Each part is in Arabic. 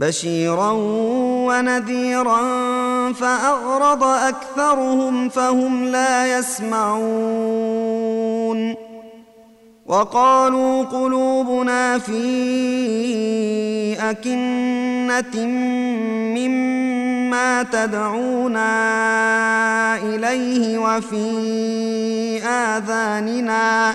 بشيرا ونذيرا فاعرض أكثرهم فهم لا يسمعون وقالوا قلوبنا في أكنة مما تدعونا إليه وفي آذاننا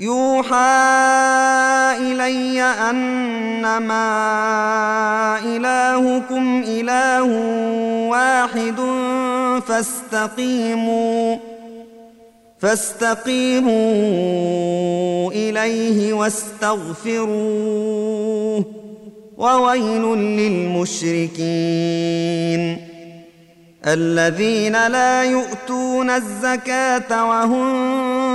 يوحى إلي أنما إلهكم إله واحد فاستقيموا فاستقيموا إليه واستغفروه وويل للمشركين الذين لا يؤتون الزكاة وهم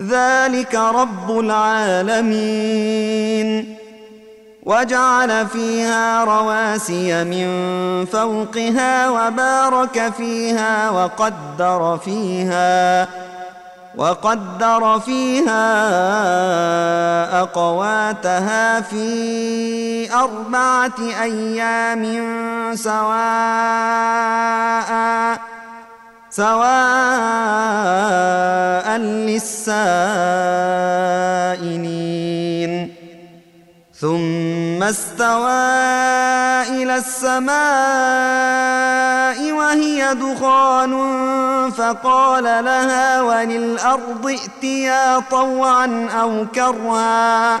ذلك رب العالمين. وجعل فيها رواسي من فوقها وبارك فيها وقدر فيها وقدر فيها أقواتها في أربعة أيام سواء. سواء للسائلين. ثم استوى إلى السماء وهي دخان فقال لها وللأرض ائتيا طوعا أو كرها.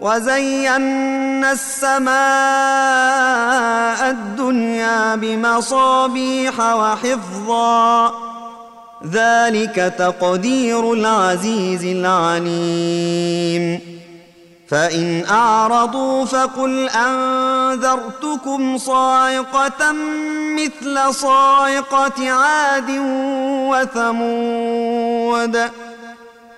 وزينا السماء الدنيا بمصابيح وحفظا. ذلك تقدير العزيز العليم. فإن أعرضوا فقل أنذرتكم صاعقة مثل صاعقة عاد وثمود.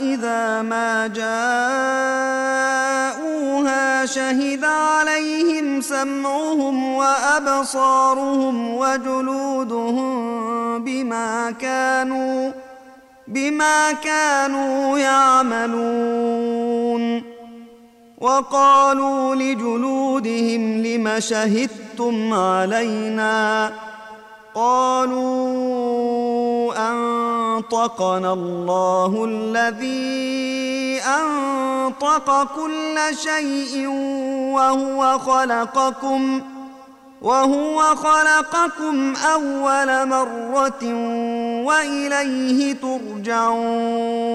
اذا ما جاءوها شهد عليهم سمعهم وابصارهم وجلودهم بما كانوا بما كانوا يعملون وقالوا لجلودهم لم شهدتم علينا قالوا أنطقنا الله الذي أنطق كل شيء وهو خلقكم وهو خلقكم أول مرة وإليه ترجعون.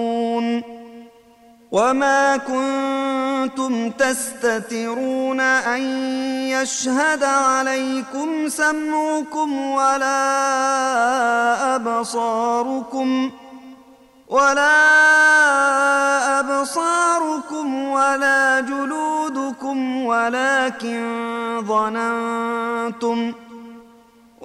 وما كنتم تستترون ان يشهد عليكم سمعكم ولا ابصاركم ولا أبصاركم ولا جلودكم ولكن ظننتم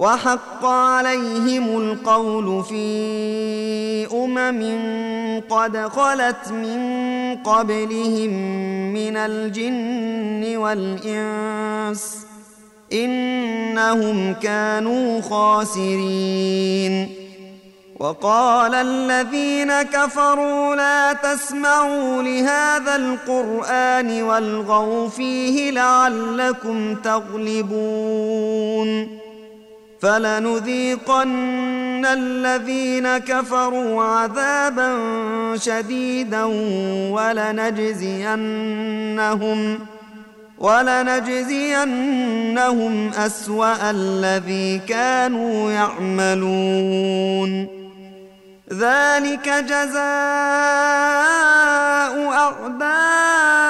وحق عليهم القول في أمم قد خلت من قبلهم من الجن والإنس إنهم كانوا خاسرين. وقال الذين كفروا لا تسمعوا لهذا القرآن والغوا فيه لعلكم تغلبون. فلنذيقن الذين كفروا عذابا شديدا ولنجزينهم ولنجزينهم أسوأ الذي كانوا يعملون. ذلك جزاء أعداء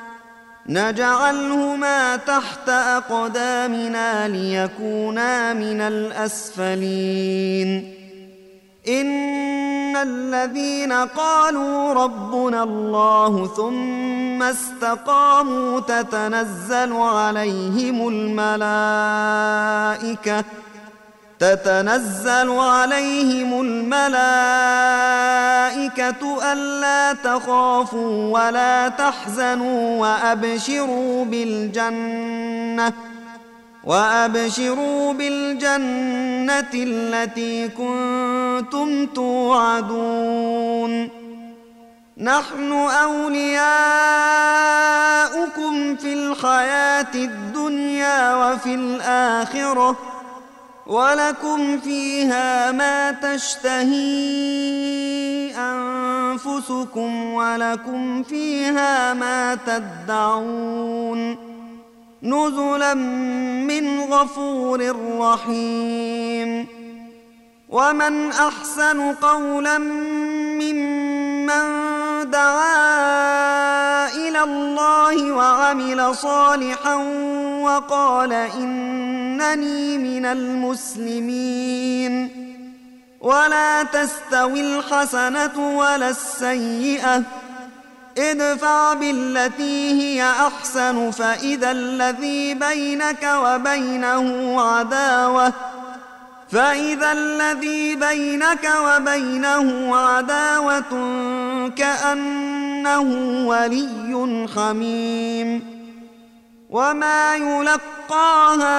نجعلهما تحت أقدامنا ليكونا من الأسفلين. إن الذين قالوا ربنا الله ثم استقاموا تتنزل عليهم الملائكة تتنزل عليهم الملائكة ألا تخافوا ولا تحزنوا وأبشروا بالجنة وأبشروا بالجنة التي كنتم توعدون نحن أولياؤكم في الحياة الدنيا وفي الآخرة ولكم فيها ما تشتهي أنفسكم ولكم فيها ما تدعون نزلا من غفور رحيم ومن أحسن قولا ممن دعا إلى الله وعمل صالحا وقال إنني من المسلمين. ولا تستوي الحسنة ولا السيئة. ادفع بالتي هي أحسن فإذا الذي بينك وبينه عداوة. فإذا الذي بينك وبينه عداوة كأنه ولي حميم وما يلقاها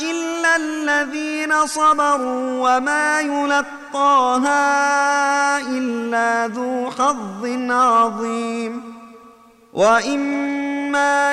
إلا الذين صبروا وما يلقاها إلا ذو حظ عظيم وإما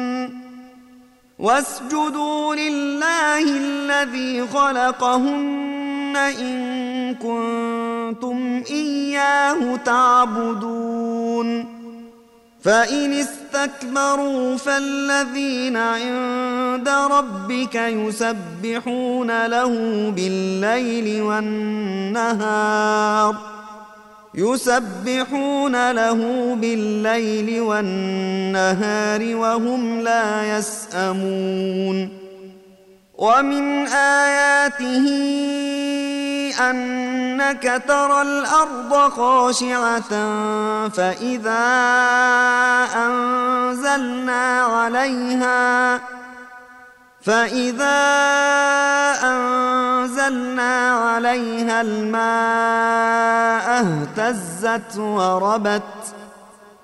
واسجدوا لله الذي خلقهن إن كنتم إياه تعبدون. فإن استكبروا فالذين عند ربك يسبحون له بالليل والنهار. يسبحون له بالليل والنهار وهم لا يسأمون. ومن آياته أنك ترى الأرض خاشعة فإذا أنزلنا عليها فإذا أنزلنا عليها الماء اهتزت وربت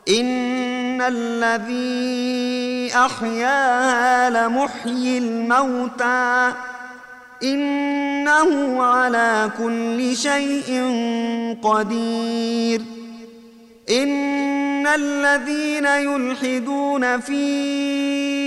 إن الذي أحياها لمحيي الموتى إنه على كل شيء قدير إن الذين يلحدون في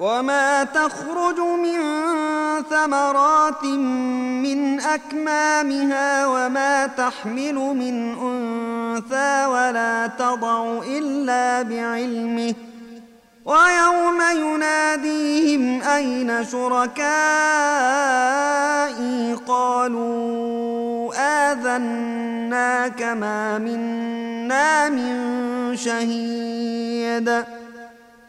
وما تخرج من ثمرات من أكمامها وما تحمل من أنثى ولا تضع إلا بعلمه ويوم يناديهم أين شركائي قالوا آذناك ما منا من شهيد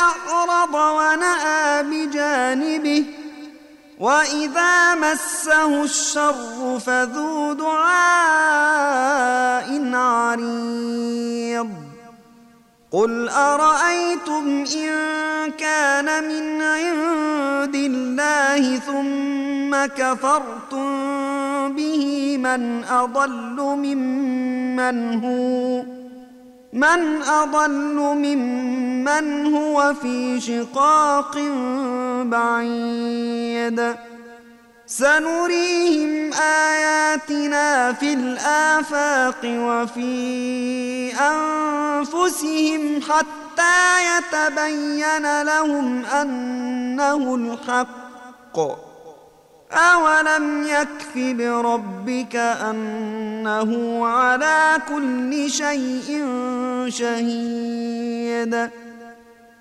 أعرض ونأى بجانبه وإذا مسه الشر فذو دعاء عريض. قل أرأيتم إن كان من عند الله ثم كفرتم به من أضل ممن هو من أضل ممن هو في شقاق بعيد. سنريهم آياتنا في الآفاق وفي أنفسهم حتى يتبين لهم أنه الحق. أولم يكف بربك أنه على كل شيء شهيد